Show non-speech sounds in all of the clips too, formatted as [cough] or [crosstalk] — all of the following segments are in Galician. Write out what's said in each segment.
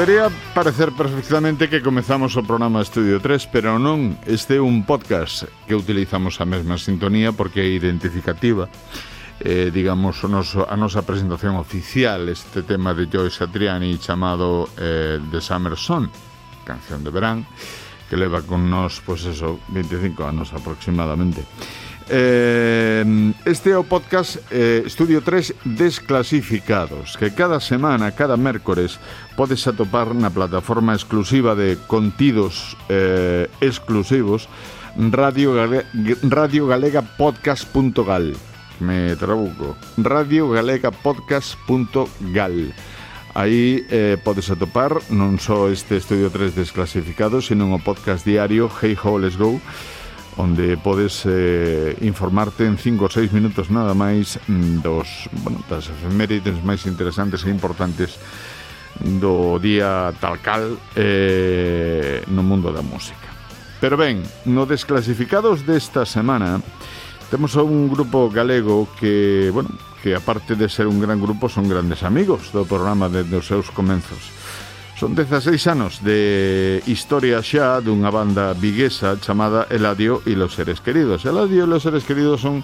Podería parecer perfectamente que comezamos o programa Estudio 3, pero non este é un podcast que utilizamos a mesma sintonía porque é identificativa. Eh, digamos, o noso, a nosa presentación oficial este tema de Joyce Satriani chamado eh, The Summer Song, canción de verán, que leva con nos, pues eso, 25 anos aproximadamente. Eh, este é o podcast eh, Estudio 3 Desclasificados Que cada semana, cada mércores Podes atopar na plataforma exclusiva de contidos eh, exclusivos Radio, Gale Radio Galega Podcast.gal Me trabuco Radio Galega Podcast.gal Aí eh, podes atopar non só este Estudio 3 Desclasificados Senón o podcast diario Hey Ho, Let's Go onde podes eh, informarte en 5 ou 6 minutos nada máis mm, dos, bueno, das efemérides máis interesantes e importantes do día tal cal eh, no mundo da música. Pero ben, no desclasificados desta semana temos un grupo galego que, bueno, que aparte de ser un gran grupo son grandes amigos do programa desde os seus comenzos. Son 16 anos de historia xa dunha banda viguesa chamada Eladio e los seres queridos. Eladio e los seres queridos son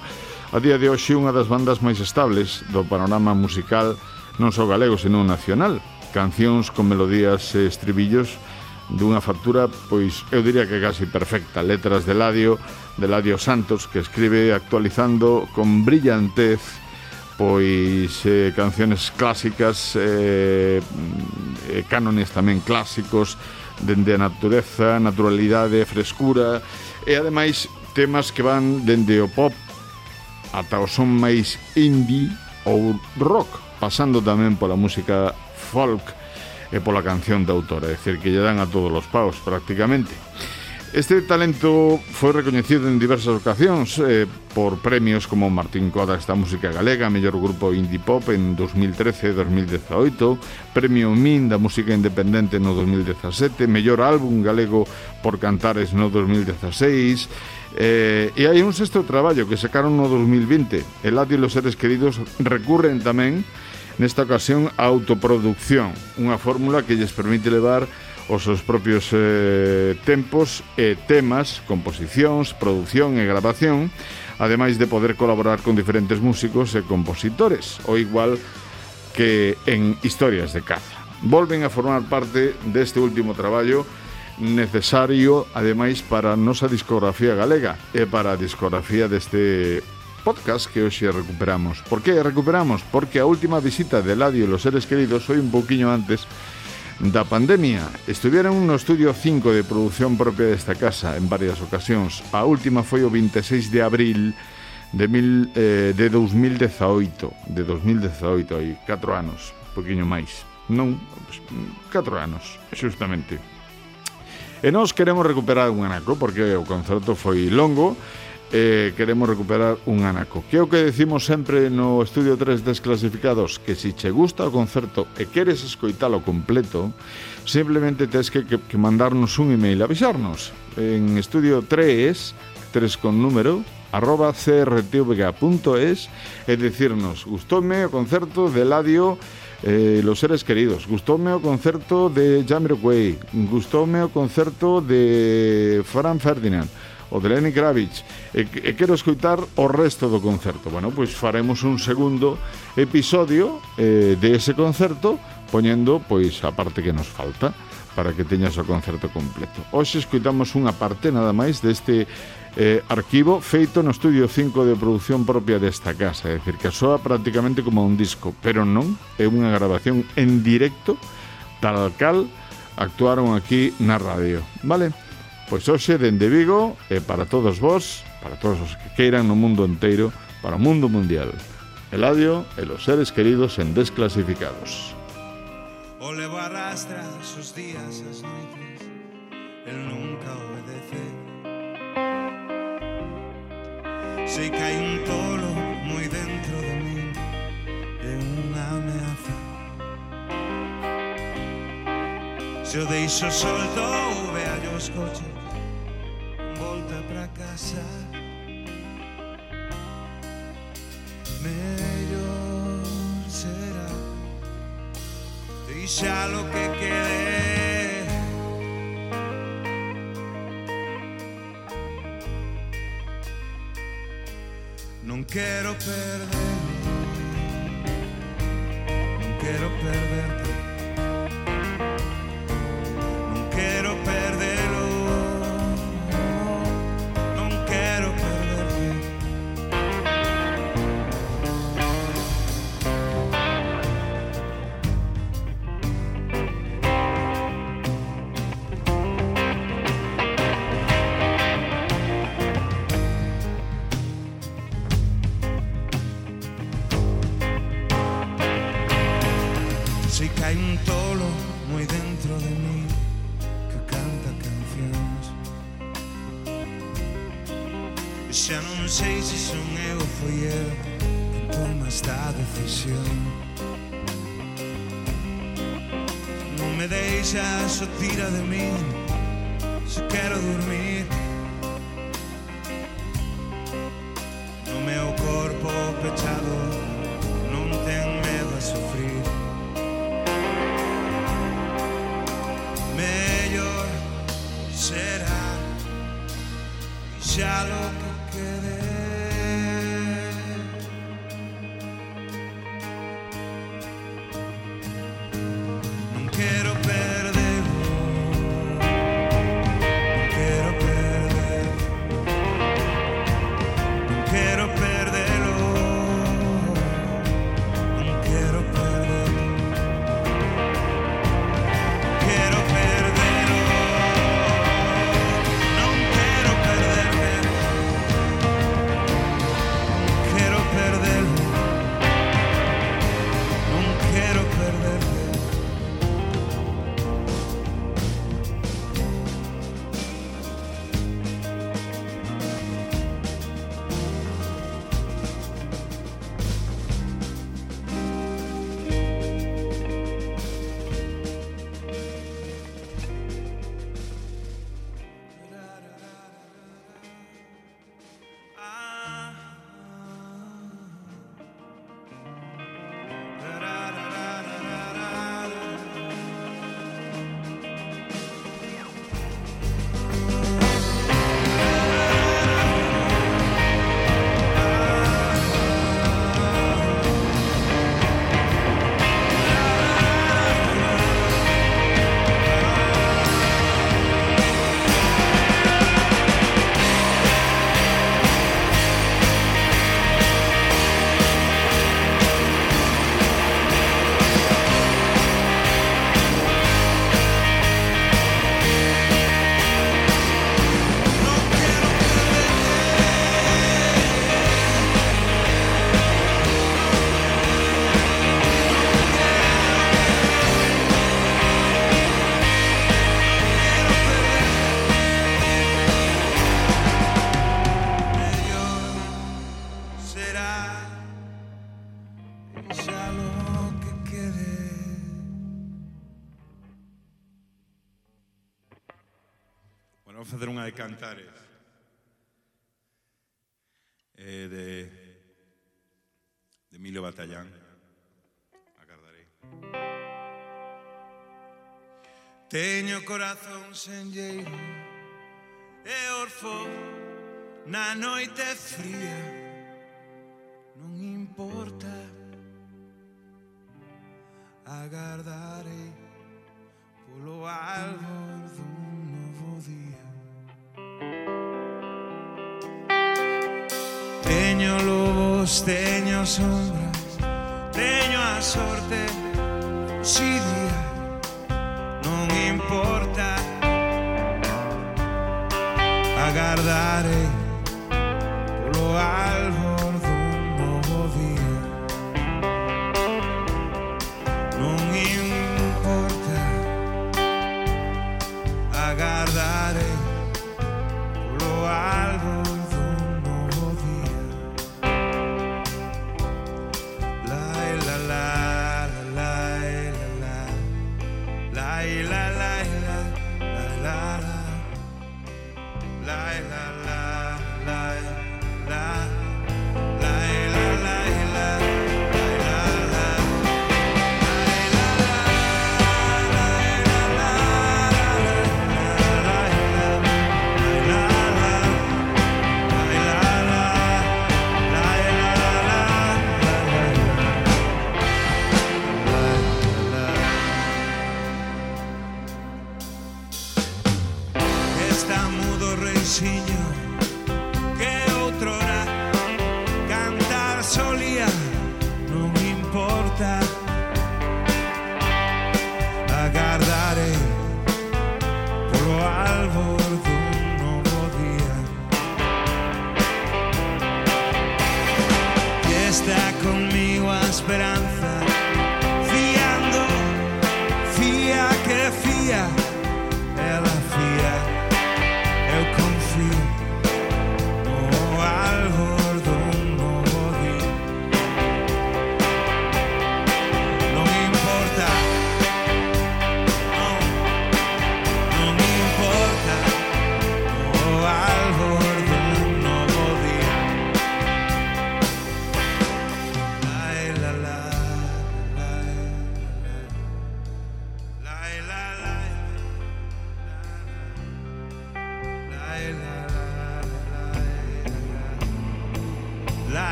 a día de hoxe unha das bandas máis estables do panorama musical non só galego, senón nacional. Cancións con melodías e estribillos dunha factura, pois eu diría que casi perfecta. Letras de Eladio, de Eladio Santos, que escribe actualizando con brillantez pois eh, canciones clásicas, eh, eh cánones tamén clásicos, dende a natureza, naturalidade, frescura, e ademais temas que van dende o pop ata o son máis indie ou rock, pasando tamén pola música folk e pola canción de autora, é dicir, que lle dan a todos os paus prácticamente. Este talento foi recoñecido en diversas ocasións eh, por premios como Martín Coda esta música galega, mellor grupo indie pop en 2013 e 2018, Premio Min da música independente no 2017, mellor álbum galego por Cantares no 2016, Eh, e hai un sexto traballo que sacaron no 2020 Eladio e los seres queridos recurren tamén nesta ocasión a autoproducción Unha fórmula que lles permite levar os seus propios eh, tempos e temas, composicións, produción e grabación, ademais de poder colaborar con diferentes músicos e compositores, o igual que en Historias de Caza. Volven a formar parte deste último traballo necesario, ademais, para a nosa discografía galega e para a discografía deste podcast que hoxe recuperamos. Por que recuperamos? Porque a última visita de Ladio e los seres queridos foi un pouquiño antes da pandemia. Estuviera no estudio 5 de produción propia desta casa en varias ocasións. A última foi o 26 de abril de, mil, eh, de 2018. De 2018, aí, 4 anos, un poquinho máis. Non, 4 anos, xustamente. E nós queremos recuperar un anaco porque o concerto foi longo eh, queremos recuperar un anaco. Que é o que decimos sempre no Estudio 3 Desclasificados, que se che gusta o concerto e queres escoitalo completo, simplemente tes que, que, que mandarnos un email, avisarnos. En Estudio 3, 3 con número, arroba crtvg.es e dicirnos, gustoume o concerto de Ladio eh, Los Seres Queridos, gustoume o concerto de Jamiroquai, gustoume o concerto de Fran Ferdinand, o de Lenny Kravitz. E, e quero escoitar o resto do concerto. Bueno, pois faremos un segundo episodio eh, de ese concerto poñendo pois a parte que nos falta para que teñas o concerto completo. Hoxe escoitamos unha parte nada máis deste eh, arquivo feito no Estudio 5 de produción propia desta casa, é dicir, que soa prácticamente como un disco, pero non, é unha grabación en directo, tal cal actuaron aquí na radio, vale? Pois hoxe, dende Vigo, e para todos vós, para todos os que queiran no mundo inteiro, para o mundo mundial. Eladio e los seres queridos en Desclasificados. O levo arrastra sus días, as noites, el nunca obedece. Sei que hai un polo moi dentro de min, de unha ameaza. Se o deixo solto, vea os coches, volta pra casa. Melhor será. Deixar o que querer não quiero perder. Não quiero perder. Ella só tira de mí, Se quero dormir. No meu corpo pechado Non ten medo a sufrir. Mellor será Xa lo Vou unha de cantares. Eh, de, de Emilio Batallán. Agardarei. Teño corazón sen lleiro e orfo na noite fría. Non importa agardar Todos teño sombras Teño a sorte. Si día Non importa Agardarei Polo alto conmigo a esperanza.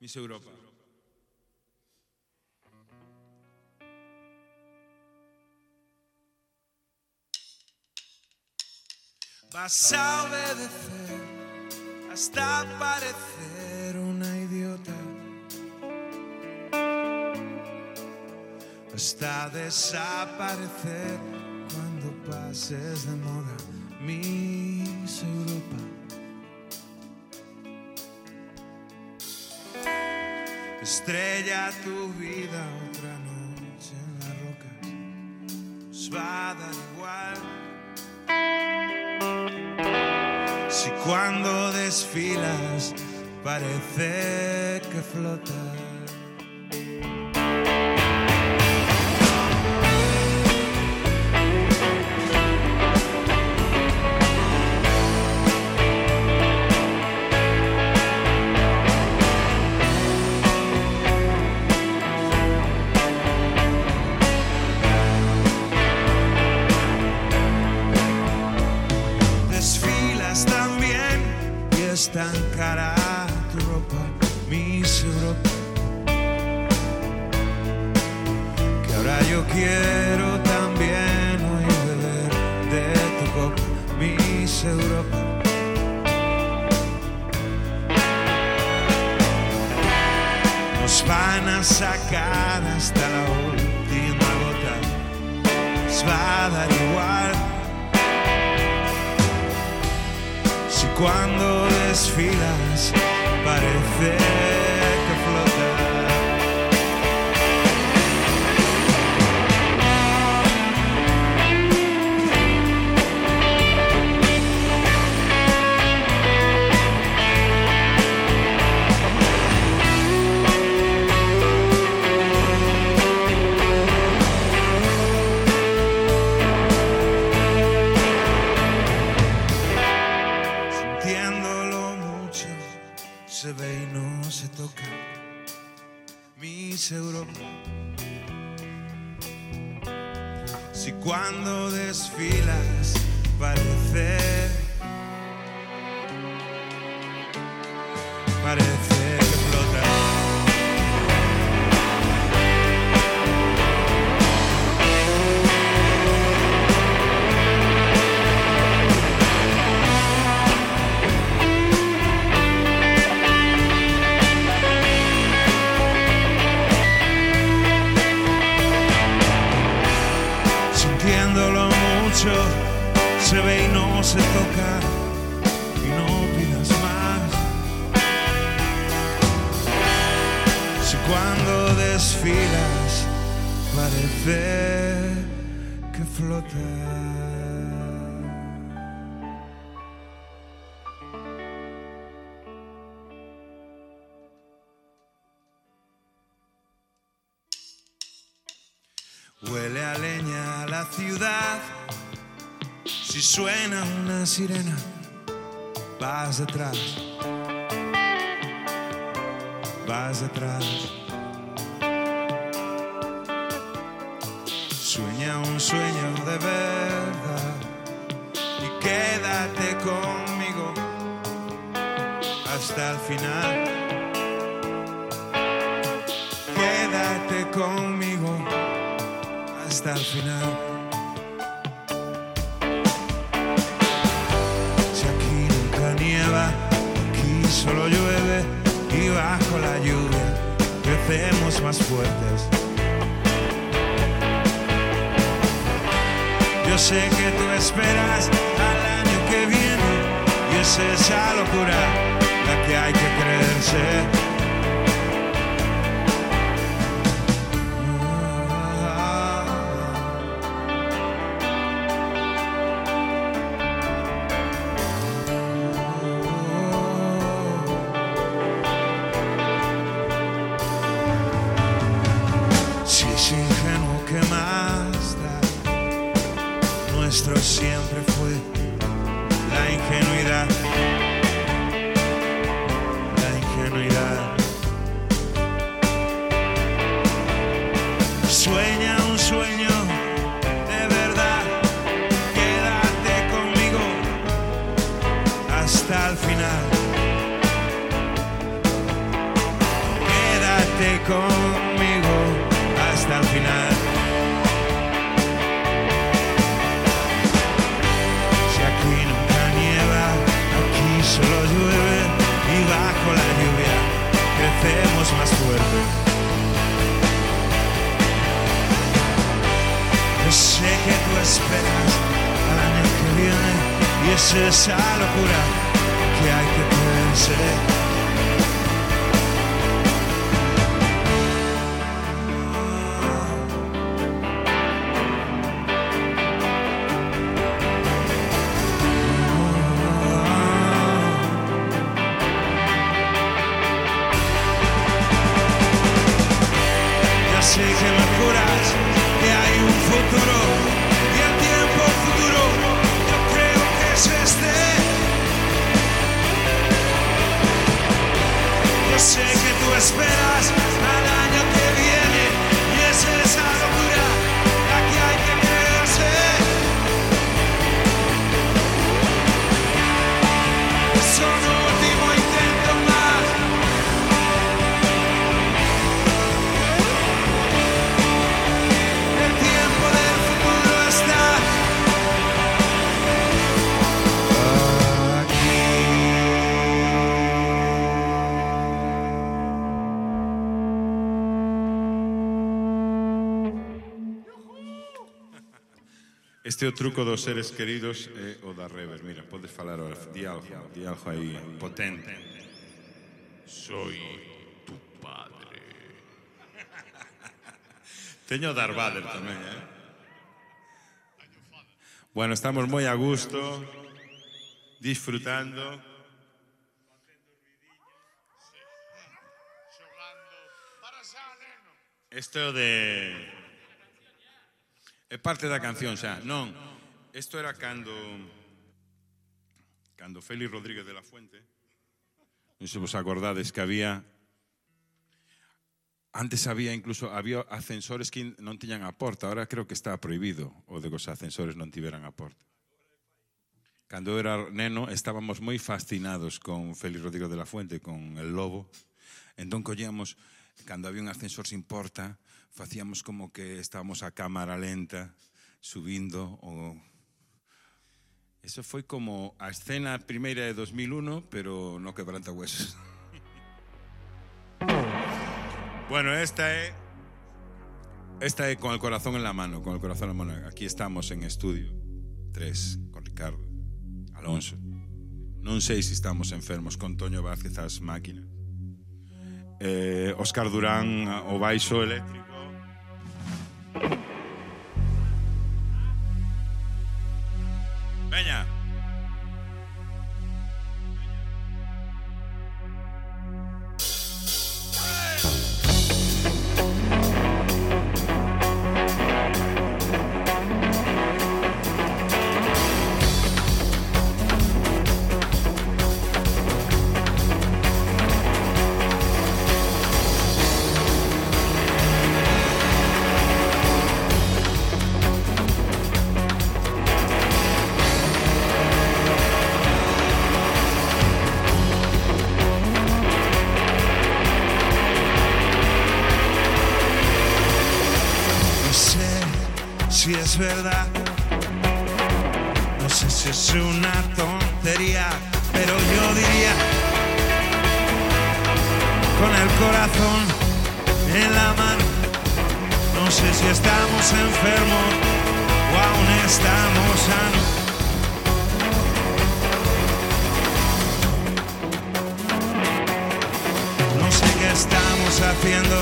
Miss Europa. Vas a obedecer hasta parecer una idiota. Hasta desaparecer cuando pases de moda, Miss Europa. Estrella tu vida otra noche en la roca, nos va a dar igual. Si cuando desfilas parece que flotas. que. Huele a leña la ciudad, si suena una sirena, vas atrás, vas atrás. Sueña un sueño de verdad y quédate conmigo hasta el final. Quédate conmigo hasta el final. Si aquí nunca nieva aquí solo llueve y bajo la lluvia crecemos más fuertes. Sé que tú esperas al año que viene y es esa locura la que hay que creerse. Sé que tú esperas al año que viene y es esa locura que hay que creerse. Sé que tú esperas al año que viene y es esa locura Este é o truco dos seres queridos é o da rever. Mira, podes falar ahora. Di algo, di algo aí potente. Soy tu padre. [laughs] Teño Darth Vader tamén, eh? Bueno, estamos moi a gusto, disfrutando. Esto de É parte da canción xa, non. Isto era cando cando Félix Rodríguez de la Fuente non se vos acordades que había Antes había incluso había ascensores que non tiñan a porta, ahora creo que está prohibido o de que os ascensores non tiveran a porta. Cando era neno estábamos moi fascinados con Félix Rodríguez de la Fuente, con El Lobo. Entón collíamos cando había un ascensor sin porta, facíamos como que estábamos a cámara lenta subindo o Eso foi como a escena primeira de 2001, pero no quebranta huesos. [laughs] bueno, esta é esta é con el corazón en la mano, con el corazón en la mano. Aquí estamos en estudio 3 con Ricardo Alonso. Non sei se estamos enfermos con Toño Vázquez as máquinas eh, Óscar Durán o baixo eléctrico. Veña. Es una tontería, pero yo diría con el corazón en la mano. No sé si estamos enfermos o aún estamos sanos. No sé qué estamos haciendo,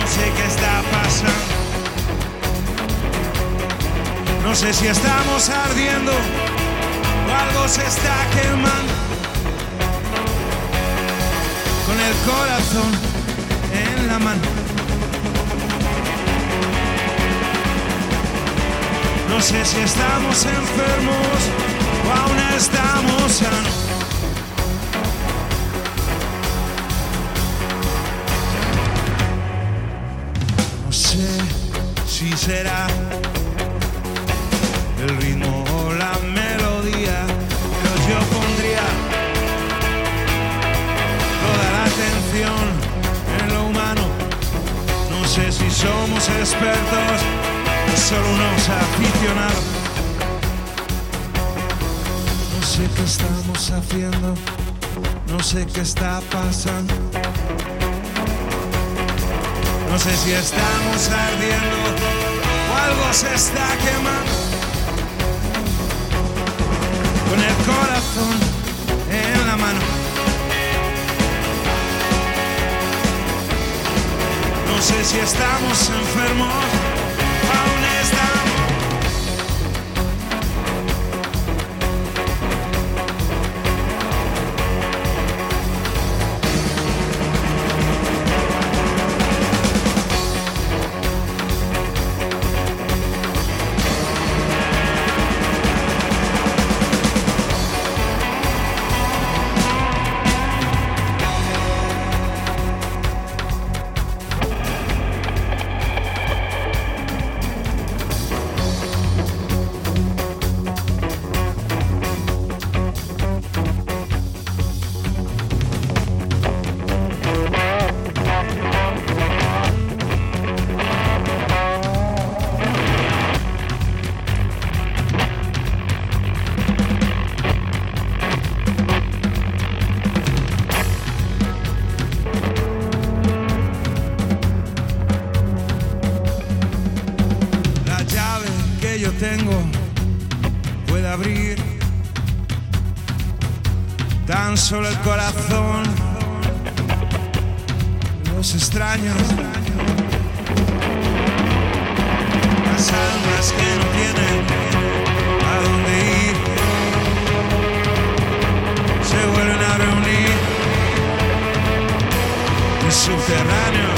no sé qué está pasando. No sé si estamos ardiendo o algo se está quemando. Con el corazón en la mano. No sé si estamos enfermos o aún estamos sanos. No sé si será el ritmo o la melodía, pero yo pondría toda la atención en lo humano. No sé si somos expertos o solo unos aficionados. No sé qué estamos haciendo, no sé qué está pasando. No sé si estamos ardiendo o algo se está quemando. Con el corazón en la mano. No sé si estamos enfermos subterrâneo.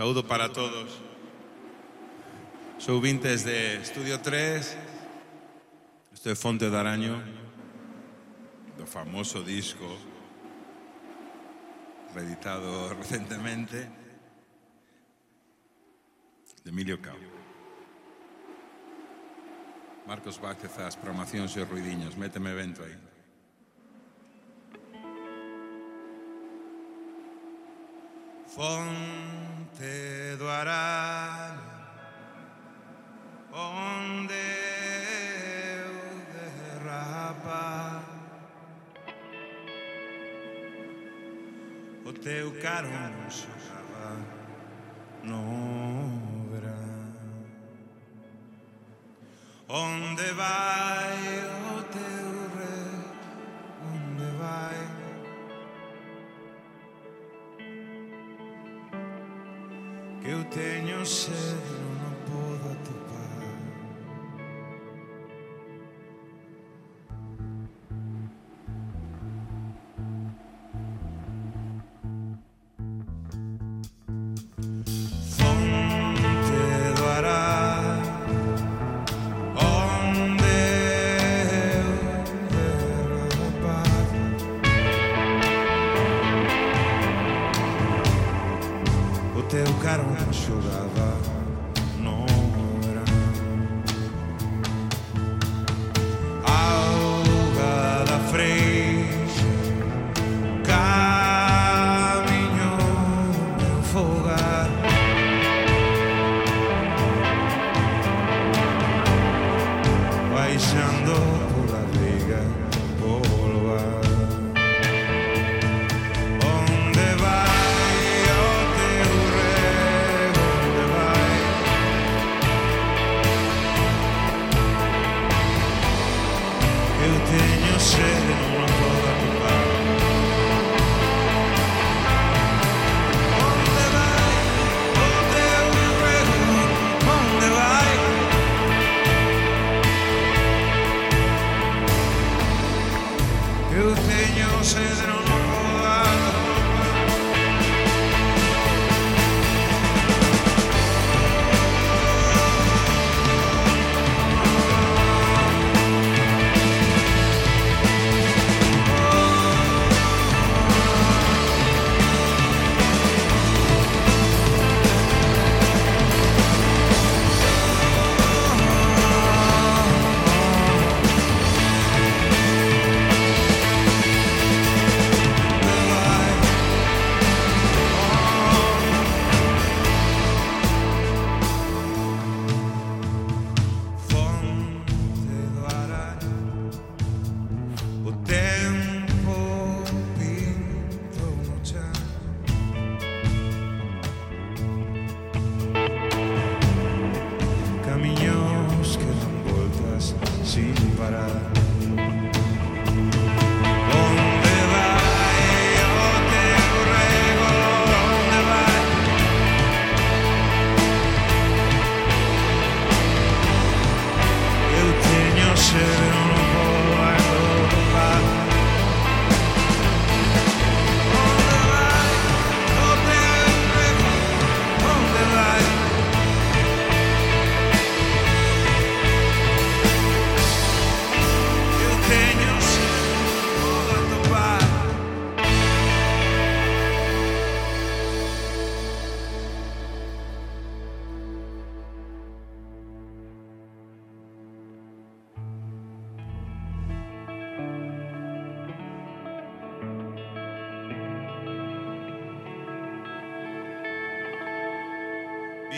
Saúdo para todos. Sou vintes de Estudio 3, isto é Fonte de Araño, do famoso disco reeditado recentemente de Emilio Cao. Marcos Vázquez, as programacións e ruidiños, méteme vento aí. fonte do arado, onde eu derrapa o teu carão chegava no verão, onde vai ocean. 没想到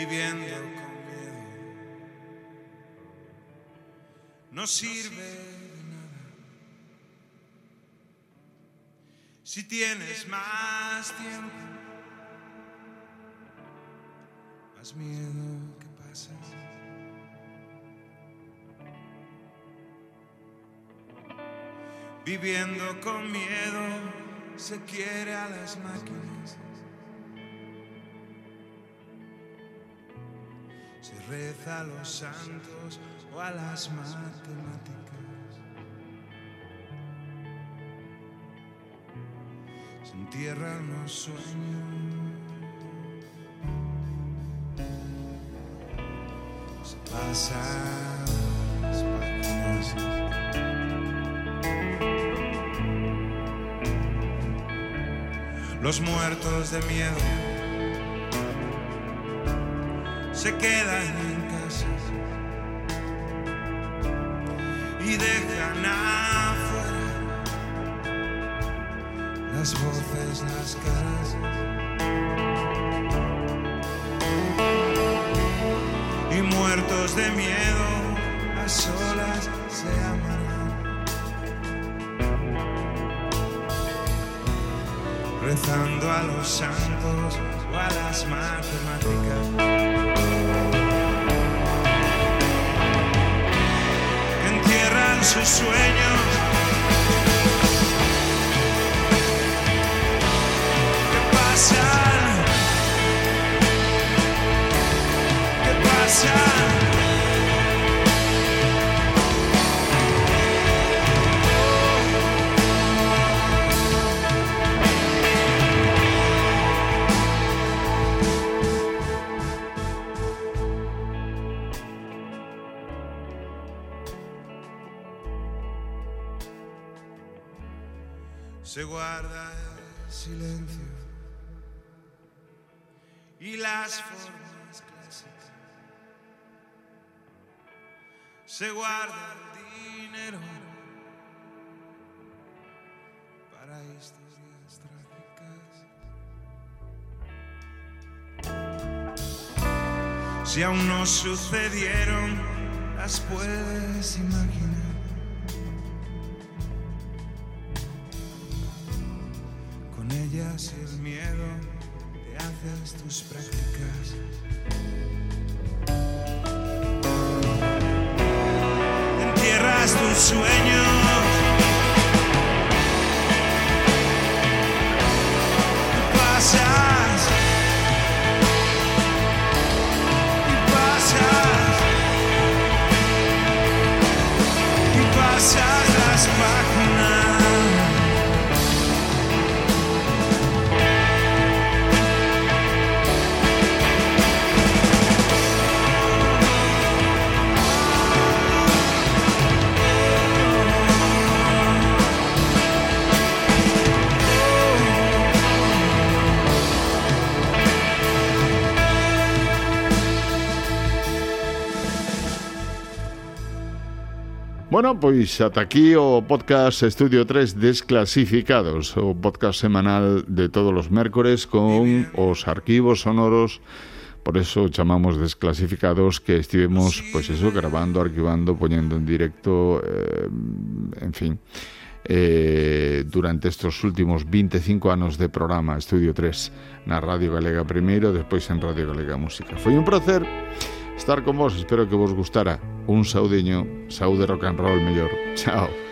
viviendo con miedo. No sirve de nada. Si tienes más tiempo, más miedo que pasa. Viviendo con miedo se quiere a las máquinas. A los santos o a las matemáticas. Se entierran los sueños. Se pasan. Los muertos de miedo se quedan en casa y dejan afuera las voces, las caras. Y muertos de miedo a solas se amarán. rezando a los santos o a las matemáticas. Sus sueños. Se guarda el silencio y las formas clásicas. Se guarda el dinero para historias trágicas. Si aún no sucedieron, las puedes imaginar. Y el miedo te haces tus prácticas. Entierras tus sueños. Y pasas. Y pasas. Y pasas las páginas. Bueno, pois ata aquí o podcast Estudio 3 Desclasificados, o podcast semanal de todos os mércores con os arquivos sonoros Por eso chamamos desclasificados que estivemos, pois pues eso, grabando, arquivando, poñendo en directo, eh, en fin, eh, durante estos últimos 25 anos de programa Estudio 3 na Radio Galega primeiro, despois en Radio Galega Música. Foi un placer estar con vos. Espero que vos gustara. Un saudiño, saúde rock and roll mellor. Chao.